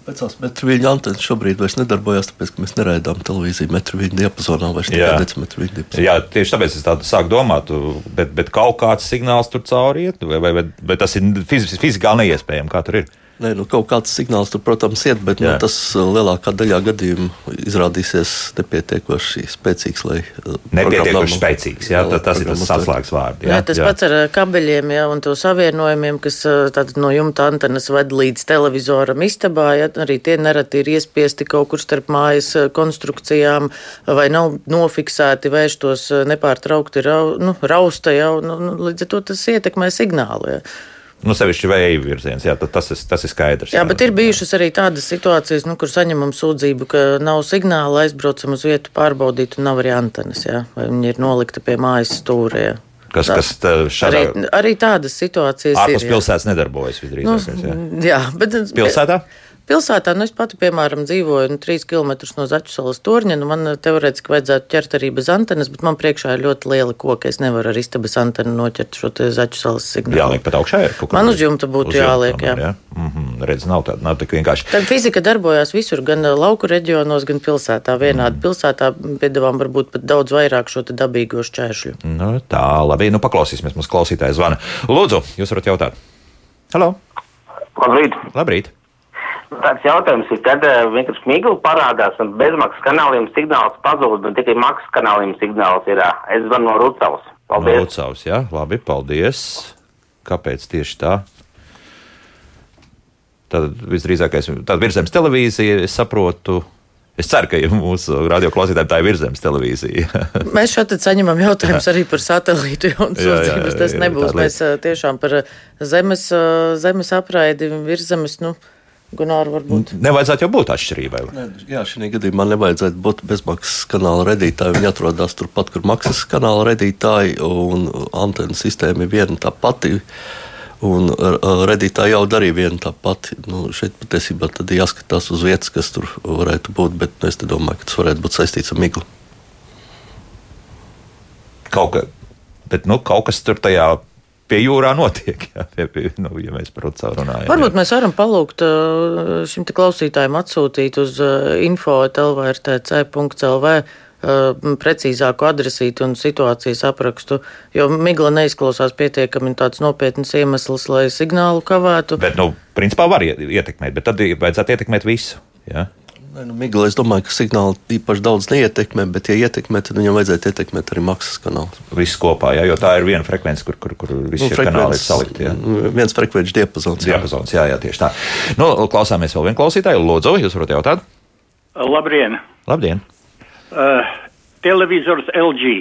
Vecās metru viļņu antenas šobrīd vairs nedarbojas, tāpēc, ka mēs neraidām televīziju metru viļņu diapazonā, vairs tikai decimetru viļņu diapazonā. Jā, tieši tāpēc es tādu sāku domāt, bet, bet kaut kāds signāls tur cauri iet, vai, vai, vai, vai tas ir fizikāli neiespējami, kā tur ir? Nē, nu, kaut kāds signāls tur, protams, iet, bet nu, tas uh, lielākā daļā gadījumu izrādīsies nepietiekoši spēcīgs. Lai, uh, nepietiekoši spēcīgs, jā, jā, tas ir tas saslēgs vārds. Jā, jā, tas jā. pats ar uh, kabeļiem jā, un to savienojumiem, kas no jumta antenas ved līdz televizoram istabā, jā, arī tie nereti ir iespiesti kaut kur starp mājas konstrukcijām vai nav nofiksēti vērštos nepārtraukti rau, nu, rausta jau, nu, nu, līdz ar to tas ietekmē signālu. Jā. Nu, sevišķi vēja virziens, jā, tas, ir, tas ir skaidrs. Jā, jā, bet ir bijušas arī tādas situācijas, nu, kur saņemam sūdzību, ka nav signāla, aizbraucam uz vietu pārbaudīt, un nav arī antenas, jā, vai viņi ir nolikta pie mājas stūra. Jā. Kas, kas šādā... arī, arī tādas situācijas ārpus ir. Ārpus pilsētas nedarbojas visdrīzāk. Nu, jā. jā, bet pilsētā? Pilsētā, nu, es pati, piemēram, dzīvoju nu, trīs km no Zaķu salas torņa. Nu, man teorētiski vajadzētu ķert arī bez antenas, bet man priekšā ir ļoti liela koka. Es nevaru ar istabas antenu noķert šo Zaķu salas signālu. Jāliek pat augšā, ir kaut kas. Man uz jumta būtu uz jāliek, jā. jā. Mm -hmm. Redz, nav tāda, nav tik vienkārši. Tad fizika darbojās visur, gan lauku reģionos, gan pilsētā. Vienādi mm. pilsētā piedāvām varbūt pat daudz vairāk šo dabīgo šķēršļu. Nu, tā, labi, nu paklausīsimies, mums klausītājs zvana. Lūdzu, jūs varat jautāt. Halo! Labrīt! Labrīt. Tāds jautājums ir, kad uh, vienkārši migla parādās un bezmaksas kanāliem signāls pazūd un tikai maksas kanāliem signāls ir. Uh, es zvanu no Rucavas. Paldies. No Rucavas, jā, labi, paldies. Kāpēc tieši tā? Tad visdrīzākais, tāda virzemes televīzija, es saprotu. Es ceru, ka mūsu radioklausītājiem tā ir virsmas televīzija. Mēs šeit saņemam jautājumus arī par satelītu un sūdzības. Tas nebūs. Mēs tiešām par zemes, zemes apraidi virsmas. Nu, Gunār, varbūt. Nevajadzētu jau būt atšķirībai. Ne, jā, šī gadījumā nevajadzētu būt bezmaksas kanāla redītāji. Viņi atrodas turpat, kur maksas kanāla redītāji, un antenas sistēma ir viena tā pati. Un redītāji jau darīja vienu tā pati. Nu, šeit patiesībā tad jāskatās uz vietas, kas tur varētu būt, bet es domāju, ka tas varētu būt saistīts ar miglu. Kaut, ka, bet, nu, kaut kas tur tajā pie jūrā notiek. Jā, pie, pie, nu, ja mēs par to runājam. Varbūt jā. mēs varam palūgt šim klausītājam atsūtīt uz info.lvrtc.lv precīzāku adresīti un situācijas aprakstu, jo migla neizklausās pietiekami tāds nopietns iemesls, lai signālu kavētu. Bet, nu, principā var ietekmēt, bet tad vajadzētu ietekmēt visu. Ja? Nē, nu, Migla, es domāju, ka signāli īpaši daudz neietekmē, bet, ja ietekmē, tad viņam vajadzētu ietekmēt arī maksas kanālu. Viss kopā, jā, jo tā ir viena frekvence, kur, kur, kur visi nu, kanāli ir salikti. Jā. Viens frekvenču diapazons. Diapazons, jā, jā, tieši tā. Nu, klausāmies vēl vienu klausītāju. Lūdzu, jūs varat jautāt? Labrien! Labdien! Uh, televizors LG,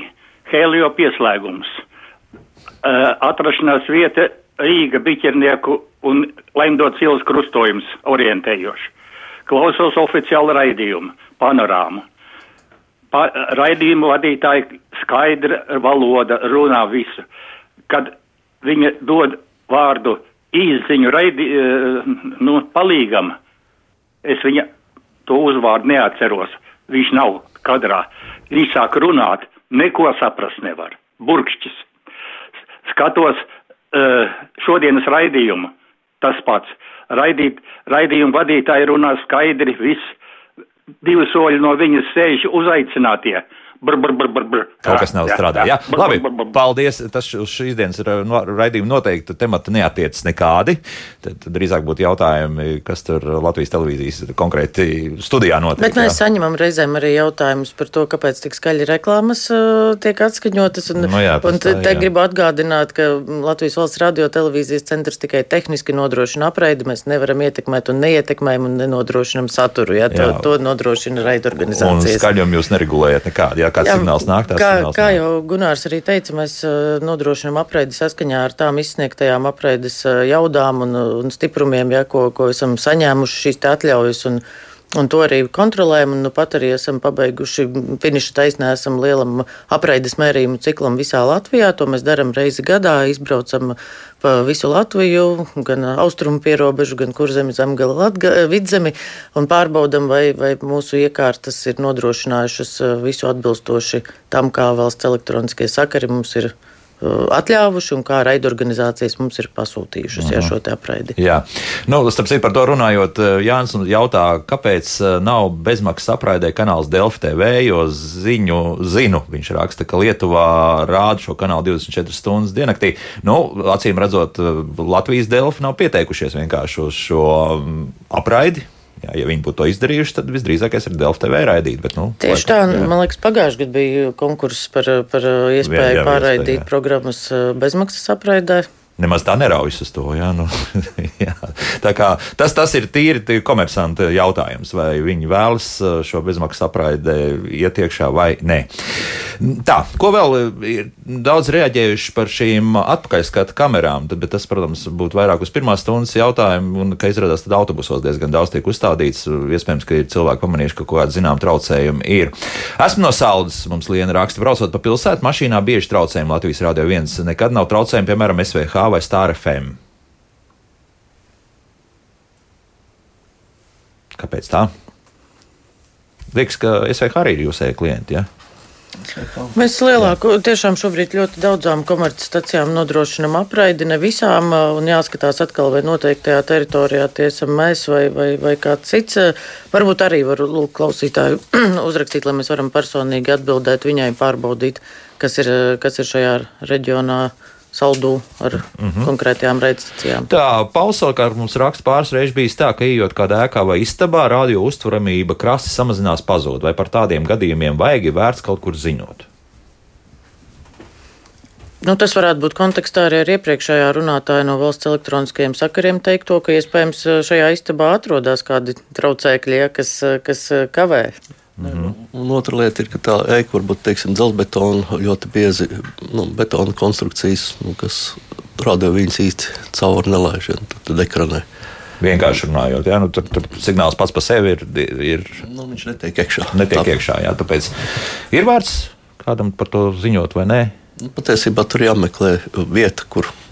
helio pieslēgums, uh, atrašanās vieta Rīga, Biķernieku un Lemdots ielas krustojums orientējoši klausos oficiālu raidījumu, panorāmu. Pa, raidījumu vadītāji skaidra valoda runā visu. Kad viņa dod vārdu īziņu raidi, eh, nu, palīgam, es viņa to uzvārdu neatceros. Viņš nav kadrā. Viņš sāk runāt, neko saprast nevar. Burkšķis. Skatos uh, šodienas raidījumu, tas pats raidīt, raidījumu vadītāji runā skaidri, viss divi soļi no viņas sēž uzaicinātie. Br, br, br, br, br. Kaut kas nav strādājis. Jā, jā. Labi, paldies. Tas uz šīs dienas raidījuma noteikti temata neatiecas nekādi. Tad, tad drīzāk būtu jautājumi, kas tur Latvijas televīzijas konkrēti studijā notiek. Bet mēs jā. saņemam reizēm arī jautājumus par to, kāpēc tik skaļi reklāmas uh, tiek atskaņotas. Un, no jā, un tā, te gribu atgādināt, ka Latvijas valsts radio televīzijas centrs tikai tehniski nodrošina apraidi. Mēs nevaram ietekmēt un neietekmējam un nenodrošinam saturu. Jā, to, jā. to nodrošina raidorganizācijas. Un skaļumu jūs neregulējat nekādi. Jā, kāds jā, signāls nāk, tas kā, kā jau Gunārs arī teica, mēs nodrošinām apreidi saskaņā ar tām izsniegtajām apreides jaudām un, un stiprumiem, ja, ko, ko esam saņēmuši šīs atļaujas. Un, Un to arī kontrolējam. Nu, pat arī esam pabeiguši finiša taisnē, esam lielam apreides mērījumu ciklam visā Latvijā. To mēs darām reizi gadā. Izbraucam pa visu Latviju, gan austrumu pierobežu, gan kurzemi, zemgala, vidzemi un pārbaudam, vai, vai mūsu iekārtas ir nodrošinājušas visu atbilstoši tam, kā valsts elektroniskie sakari mums ir atļāvuši un kā raidorganizācijas mums ir pasūtījušas jā, mhm. šo apraidi. Jā, nu, starp citu par to runājot, uh, Jānis jautā, kāpēc uh, nav bezmaksas apraidē kanāls Delfi TV, jo ziņu zinu, viņš raksta, ka Lietuvā rāda šo kanālu 24 stundas diennaktī. Nu, acīm redzot, Latvijas Delfi nav pieteikušies vienkārši uz šo um, apraidi, Jā, ja viņi būtu to izdarījuši, tad visdrīzākais ir Delfa TV raidīt. Bet, nu, Tieši tā, jā. man liekas, pagājušajā gadā bija konkurss par, par iespēju jā, jā, pārraidīt jā. programmas bezmaksas apraidē nemaz tā neraujas uz to. Jā, nu, jā. Kā, tas, tas ir tīri komersantu jautājums, vai viņi vēlas uh, šo bezmaksas apraidi iet iekšā vai nē. Tā, ko vēl ir daudz reaģējuši par šīm atpakaļskatu kamerām, bet tas, protams, būtu vairāk uz pirmās stundas jautājumu, un, ka izrādās, tad autobusos diezgan daudz tiek uzstādīts. Iespējams, ka ir cilvēki pamanījuši, ka kaut kāda zinām traucējumi ir. Esmu no Saudas, mums Liena raksta, braucot pa pilsētu, mašīnā bieži traucējumi Latvijas Rādio 1. Nekad nav traucējumi, piemēram, SVH vai Star FM. Kāpēc tā? Liekas, ka SVH arī ir jūsēji klienti. Ja? Mēs lielāko, tiešām šobrīd ļoti daudzām komercstacijām nodrošinam apraidi, ne visām, un jāskatās atkal, vai noteiktajā teritorijā tie esam mēs vai, vai, vai kāds cits. Varbūt arī var lūk klausītāju uzrakstīt, lai mēs varam personīgi atbildēt viņai, pārbaudīt, kas ir, kas ir šajā reģionā saldu ar mm -hmm. konkrētajām raidstacijām. Tā, Pausākārt mums raksta pāris reizes bijis tā, ka ejot kādā ēkā vai istabā, radio uztveramība krasi samazinās pazūd, vai par tādiem gadījumiem vajag vērts kaut kur ziņot. Nu, tas varētu būt kontekstā arī ar iepriekšējā runātāja no valsts elektroniskajiem sakariem teikto, ka iespējams šajā istabā atrodas kādi traucēkļi, kas, kas kavē Mm -hmm. Un otra lieta ir, ka tā ēka var būt dzelzbetona, ļoti biezi nu, betona konstrukcijas, nu, kas rada viņas īsti cauri nelaižam, tad, ekranē. Vienkārši runājot, jā, nu, tur, tur signāls pats par sevi ir. ir nu, viņš netiek iekšā. Netiek tā. iekšā, jā, tāpēc ir vērts kādam par to ziņot vai nē. Nu, patiesībā tur jāmeklē vieta, kur tā,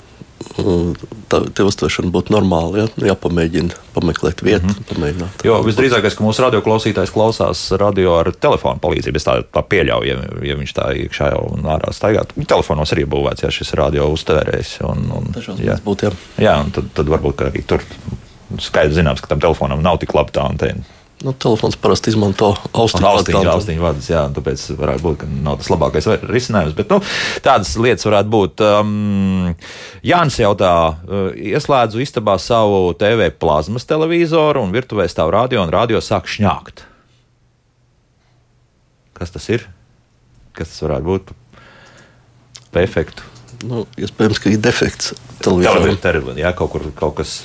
tā uztveršana būtu normāla. Ja? Nu, jāpamēģina pameklēt vietu, mm -hmm. pamēģināt. Jo visdrīzākais, ka mūsu radioklausītājs klausās radio ar telefonu palīdzību. Es tā, tā pieļauju, ja, ja viņš tā iekšā jau un ārā staigā. Telefonos arī būvēts, ja šis radio uztvērējs. Jā, būt, jā. jā tad, tad varbūt arī tur skaidrs zināms, ka tam telefonam nav tik laba tā antena. Nu, telefons parasti izmanto austiņu vadu. Austiņu vadus, jā, tāpēc varētu būt, ka nav tas labākais risinājums. Bet nu, tādas lietas varētu būt. Um, Jānis jautā, uh, ieslēdzu istabā savu TV plazmas televizoru un virtuvē stāv radio un radio sāk šņākt. Kas tas ir? Kas tas varētu būt par efektu? Nu, iespējams, ka ir defekts televizoram. Televizoram, jā, kaut, kur, kaut kas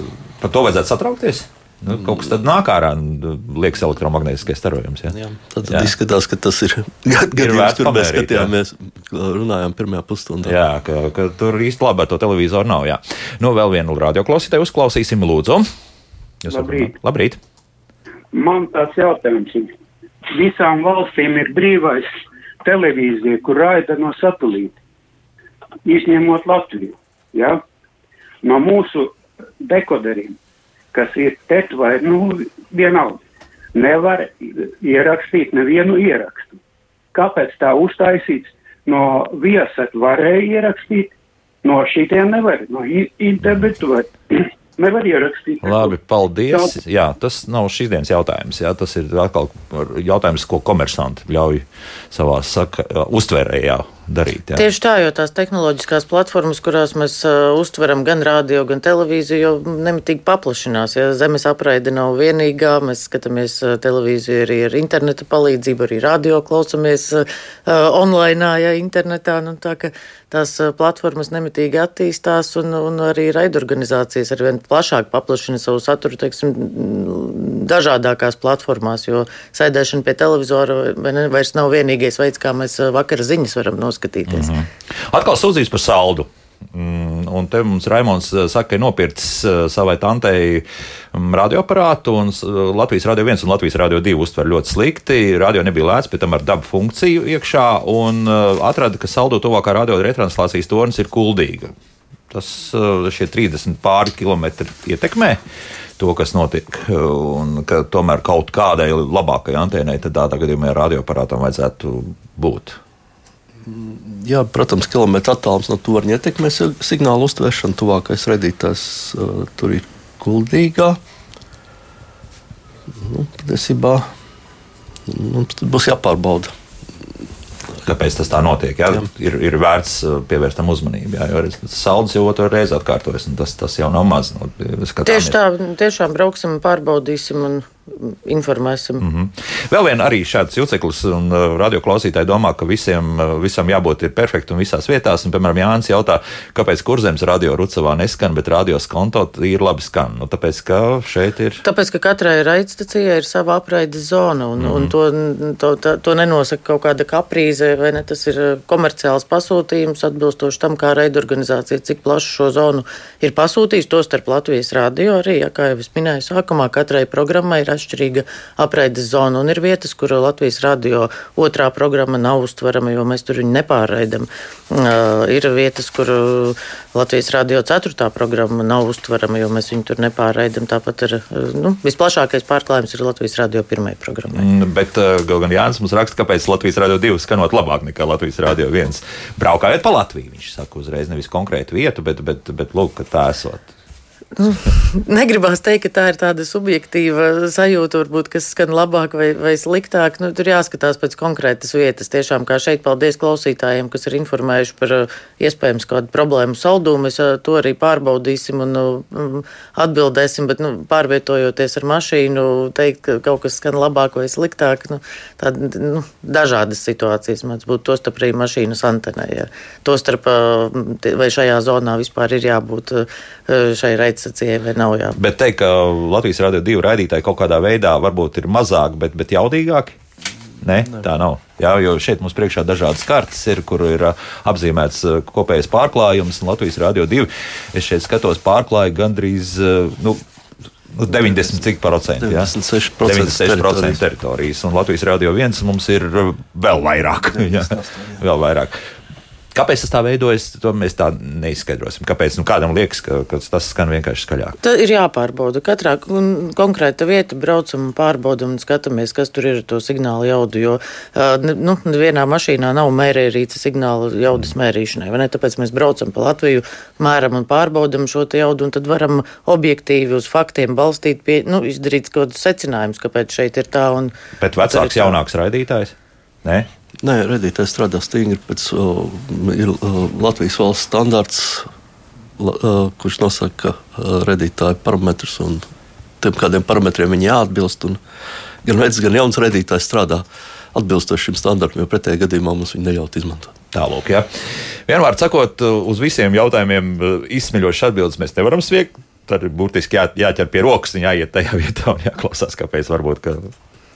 par to vajadzētu satraukties. Nu, kaut kas tad nāk ārā, nu, liekas, elektromagnētiskais starojums. Jā. Jā, tad jā. izskatās, ka tas ir gadījums, kur mēs skatījāmies, jā. runājām pirmajā pusstundā. Jā, ka, ka tur īsti labi ar to televizoru nav. Jā. Nu, vēl vienu radioklausītāju uzklausīsim, lūdzu. Jūs Labrīt. Labrīt. Man tāds jautājums ir. Visām valstīm ir brīvais televīzija, kur raida no satelīta, izņemot Latviju. Ja? No mūsu dekoderiem kas ir tet vai, nu, vienalga, nevar ierakstīt nevienu ierakstu. Kāpēc tā uztaisīts? No viesat varēja ierakstīt, no šitiem nevar, no internetu var. Nevar ierakstīt. Labi, paldies. Jā, tas nav šīs dienas jautājums. Jā, tas ir atkal jautājums, ko komersanti ļauj savā saka, uztvērējā darīt. Jā. Tieši tā, jo tās tehnoloģiskās platformas, kurās mēs uh, uztveram gan radio, gan televīziju, jau nemitīgi paplašinās. Ja zemes apraide nav vienīgā, mēs skatāmies uh, televīziju arī ar interneta palīdzību, arī radio klausamies uh, online, ja internetā. Nu, tā, tās platformas nemitīgi attīstās, un, un arī raidorganizācijas ar vien plašāk paplašina savu saturu, teiksim, dažādākās platformās, jo sēdēšana pie televizora vairs nav vienīgais veids, kā mēs vakara ziņas varam noskatīties noskatīties. Mm -hmm. Atkal sūdzības par saldu. Mm, un te mums Raimons eh, saka, ka ir nopircis eh, savai tantei mm, radioaparātu, un eh, Latvijas radio 1 un Latvijas radio 2 uztver ļoti slikti. Radio nebija lēts, bet tam ar dabu funkciju iekšā, un atrada, ka saldo tuvākā radio retranslācijas tornis ir kuldīga. Tas šie 30 pāri kilometri ietekmē to, kas notiek. Un ka tomēr kaut kādai labākai antēnai tādā gadījumā radioaparātam vajadzētu būt. Jā, protams, kilometra attālums no torņa ietekmē signālu uztvēršanu. Tuvākais redītājs uh, tur ir kuldīgā. Nu, patiesībā mums būs jāpārbauda. Kāpēc tas tā notiek? Jā? Jā. Ir, ir vērts pievērst tam uzmanību. Jā, jo saldus jau otru reizi atkārtojas, un tas, tas jau nav maz. Nu, Tieši tā, tiešām brauksim, pārbaudīsim. Un informēsim. Mm -hmm. Vēl viena arī šāds juceklis, un uh, radioklausītāji domā, ka visiem, uh, visam jābūt perfektam visās vietās. Un, piemēram, Jānis jautā, kāpēc kurzems radio Rucavā neskan, bet radios konto ir labi skan. Nu, tāpēc, ka šeit ir. Tāpēc, ka katrai raidstacijai ir sava apraides zona, un, mm -hmm. un mhm. to, to, to, to nenosaka kaut kāda kaprīze, vai ne? Tas ir uh, komerciāls pasūtījums atbilstoši tam, kā raidorganizācija, cik plašu šo zonu ir pasūtījis, to starp Latvijas radio arī, ja, kā jau es minēju sākumā, katrai programmai ir atšķirīga apraides zona. Un ir vietas, kur Latvijas radio otrā programma nav uztverama, jo mēs tur viņu nepārraidam. Uh, ir vietas, kur Latvijas radio ceturtā programma nav uztverama, jo mēs viņu tur nepārraidam. Tāpat ir nu, visplašākais pārklājums ir Latvijas radio pirmajai programmai. Mm, bet uh, gan Jānis mums raksta, kāpēc Latvijas radio 2 skanot labāk nekā Latvijas radio 1. Braukājot pa Latviju, viņš saka uzreiz nevis konkrētu vietu, bet, bet, bet lūk, tā esot. Nu, negribās teikt, ka tā ir tāda subjektīva sajūta, varbūt, kas skan labāk vai, vai sliktāk. Nu, tur jāskatās pēc konkrētas vietas. Tiešām, kā šeit, paldies klausītājiem, kas ir informējuši par uh, iespējams kādu problēmu saldumu. Mēs uh, to arī pārbaudīsim un uh, atbildēsim, bet nu, pārvietojoties ar mašīnu, teikt, ka kaut kas skan labāk vai sliktāk, nu, tāda nu, dažādas situācijas mēdz būt. Tostarp arī mašīnas antenē. Ja. Tostarp vai šajā zonā vispār ir jābūt šai raidījumai vai nav jā. Bet teikt, ka Latvijas radio divu raidītāji kaut kādā veidā varbūt ir mazāk, bet, bet jaudīgāki. Nē, ne. tā nav. Jā, jo šeit mums priekšā dažādas kartes ir, kur ir apzīmēts kopējais pārklājums. Latvijas Rādio 2. Es šeit skatos pārklāju gandrīz. Nu, 90 cik procenti? 96%, 96 teritorijas. Un Latvijas Rādio 1 mums ir vēl vairāk. Jā, vēl vairāk. Kāpēc tas tā veidojas, to mēs tā neizskaidrosim. Kāpēc nu, kādam liekas, ka, ka tas skan vienkārši skaļāk? Tā ir jāpārbauda. Katrā konkrēta vieta braucam un pārbaudam un skatāmies, kas tur ir to signālu jaudu. Jo nu, vienā mašīnā nav mērērīca signāla jaudas mērīšanai. Tāpēc mēs braucam pa Latviju, mēram un pārbaudam šo jaudu, un tad varam objektīvi uz faktiem balstīt, pie, nu, izdarīt kaut kādus secinājumus, kāpēc šeit ir tā. Un, Bet vecāks, jaunāks raidītājs? Nē? Nē, redītājs strādā stingri pēc uh, ir, uh, Latvijas valsts standarts, uh, kurš nosaka uh, redītāju parametrus un tiem kādiem parametriem viņi jāatbilst. Un gan vecs, gan jauns redītājs strādā atbilstoši šim standartam, jo pretējā gadījumā mums viņi neļaut izmantot. Tālāk, ja. Vienmēr sakot, uz visiem jautājumiem izsmeļošas atbildes mēs nevaram sniegt. Tad ir burtiski jā, jāķer pie rokas, jāiet tajā vietā un jāklausās, kāpēc varbūt ka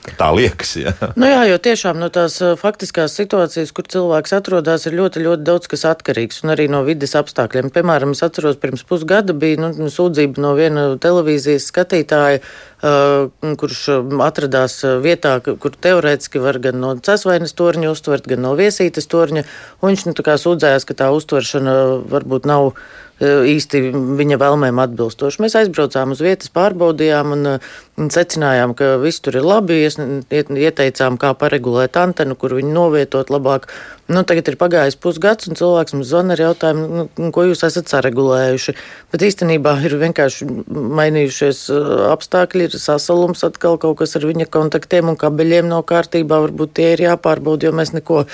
Tā liekas, jā. Nu jā, jo tiešām no tās faktiskās situācijas, kur cilvēks atrodas, ir ļoti, ļoti daudz kas atkarīgs. Un arī no vidas apstākļiem. Piemēram, es atceros, pirms pusgada bija nu, sūdzība no viena televīzijas skatītāja, uh, kurš atradās vietā, kur teorētiski var gan no cesvainas torņa uztvert, gan no viesītes torņa. Viņš nu, sūdzējās, ka tā uztveršana varbūt nav īsti viņa vēlmēm atbilstoši. Mēs aizbraucām uz vietas, pārbaudījām un, un secinājām, ka viss tur ir labi. Ieteicām, kā paregulēt antenu, kur viņu novietot labāk. Nu, tagad ir pagājis pusgads, un cilvēks mums zvana ar jautājumu, nu, ko jūs esat saregulējuši. Bet īstenībā ir vienkārši mainījušies apstākļi, ir sasalums atkal kaut kas ar viņa kontaktiem un kabeļiem nav kārtībā. Varbūt tie ir jāpārbauda, jo mēs neko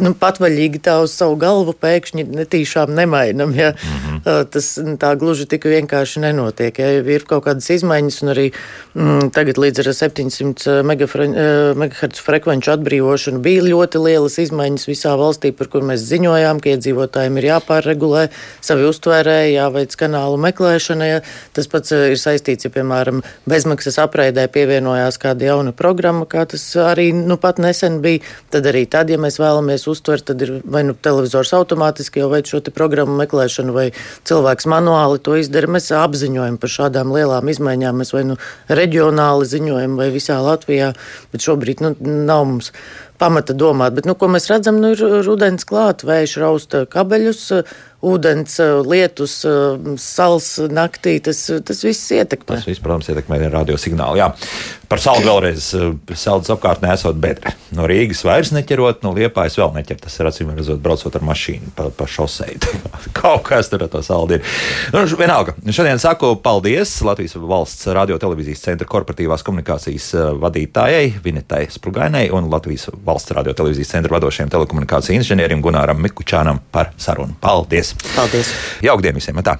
nu, patvaļīgi tā uz savu galvu pēkšņi netīšām nemainam. Ja? Mm -hmm. Tas tā gluži tik vienkārši nenotiek. Ja? Ir kaut kādas izmaiņas, un arī mm, tagad līdz ar 700 MHz frekvenču atbrīvošanu bija ļoti lielas izmaiņas visā valstī, par kur mēs ziņojām, ka iedzīvotājiem ir jāpārregulē savi uztvērēji, jāveic kanālu meklēšana. Ja? Tas pats ir saistīts, ja, piemēram, bezmaksas apreidē pievienojās kāda jauna programma, kā tas arī nu, pat nesen bija. Tad arī tad, ja mēs vēlamies uztver, tad ir vai nu televizors automātiski jau veic šo programmu meklēšanu, vai cilvēks manuāli to izdara. Mēs apziņojam par šādām lielām izmaiņām. Mēs vai nu reģionāli ziņojam, vai visā Latvijā, bet šobrīd nu, nav mums pamata domāt. Bet, nu, ko mēs redzam, nu, ir rudens klāt, vējš rausta kabeļus ūdens, eh, lietus, eh, sals naktī. Tas, tas viss ietekmē. Tas viss, protams, ietekmē radio signālu. Jā. Par saldu vēlreiz. Eh, Saldus apkārtnē esot bedre. No Rīgas vairs neķerot, no Liepājas vēl neķer. Tas ir acīm redzot, braucot ar mašīnu pa, pa šoseju. Kaut kas tur ar to saldu ir. Nu, vienalga, šodien saku paldies Latvijas valsts radio televīzijas centra korporatīvās komunikācijas vadītājai Vinetai Sprugainai un Latvijas valsts radio televīzijas centra vadošajiem telekomunikāciju inženierim Gunāram Mikučānam par sarunu. Paldies! Paldies! Jauktdien visiem! Tā.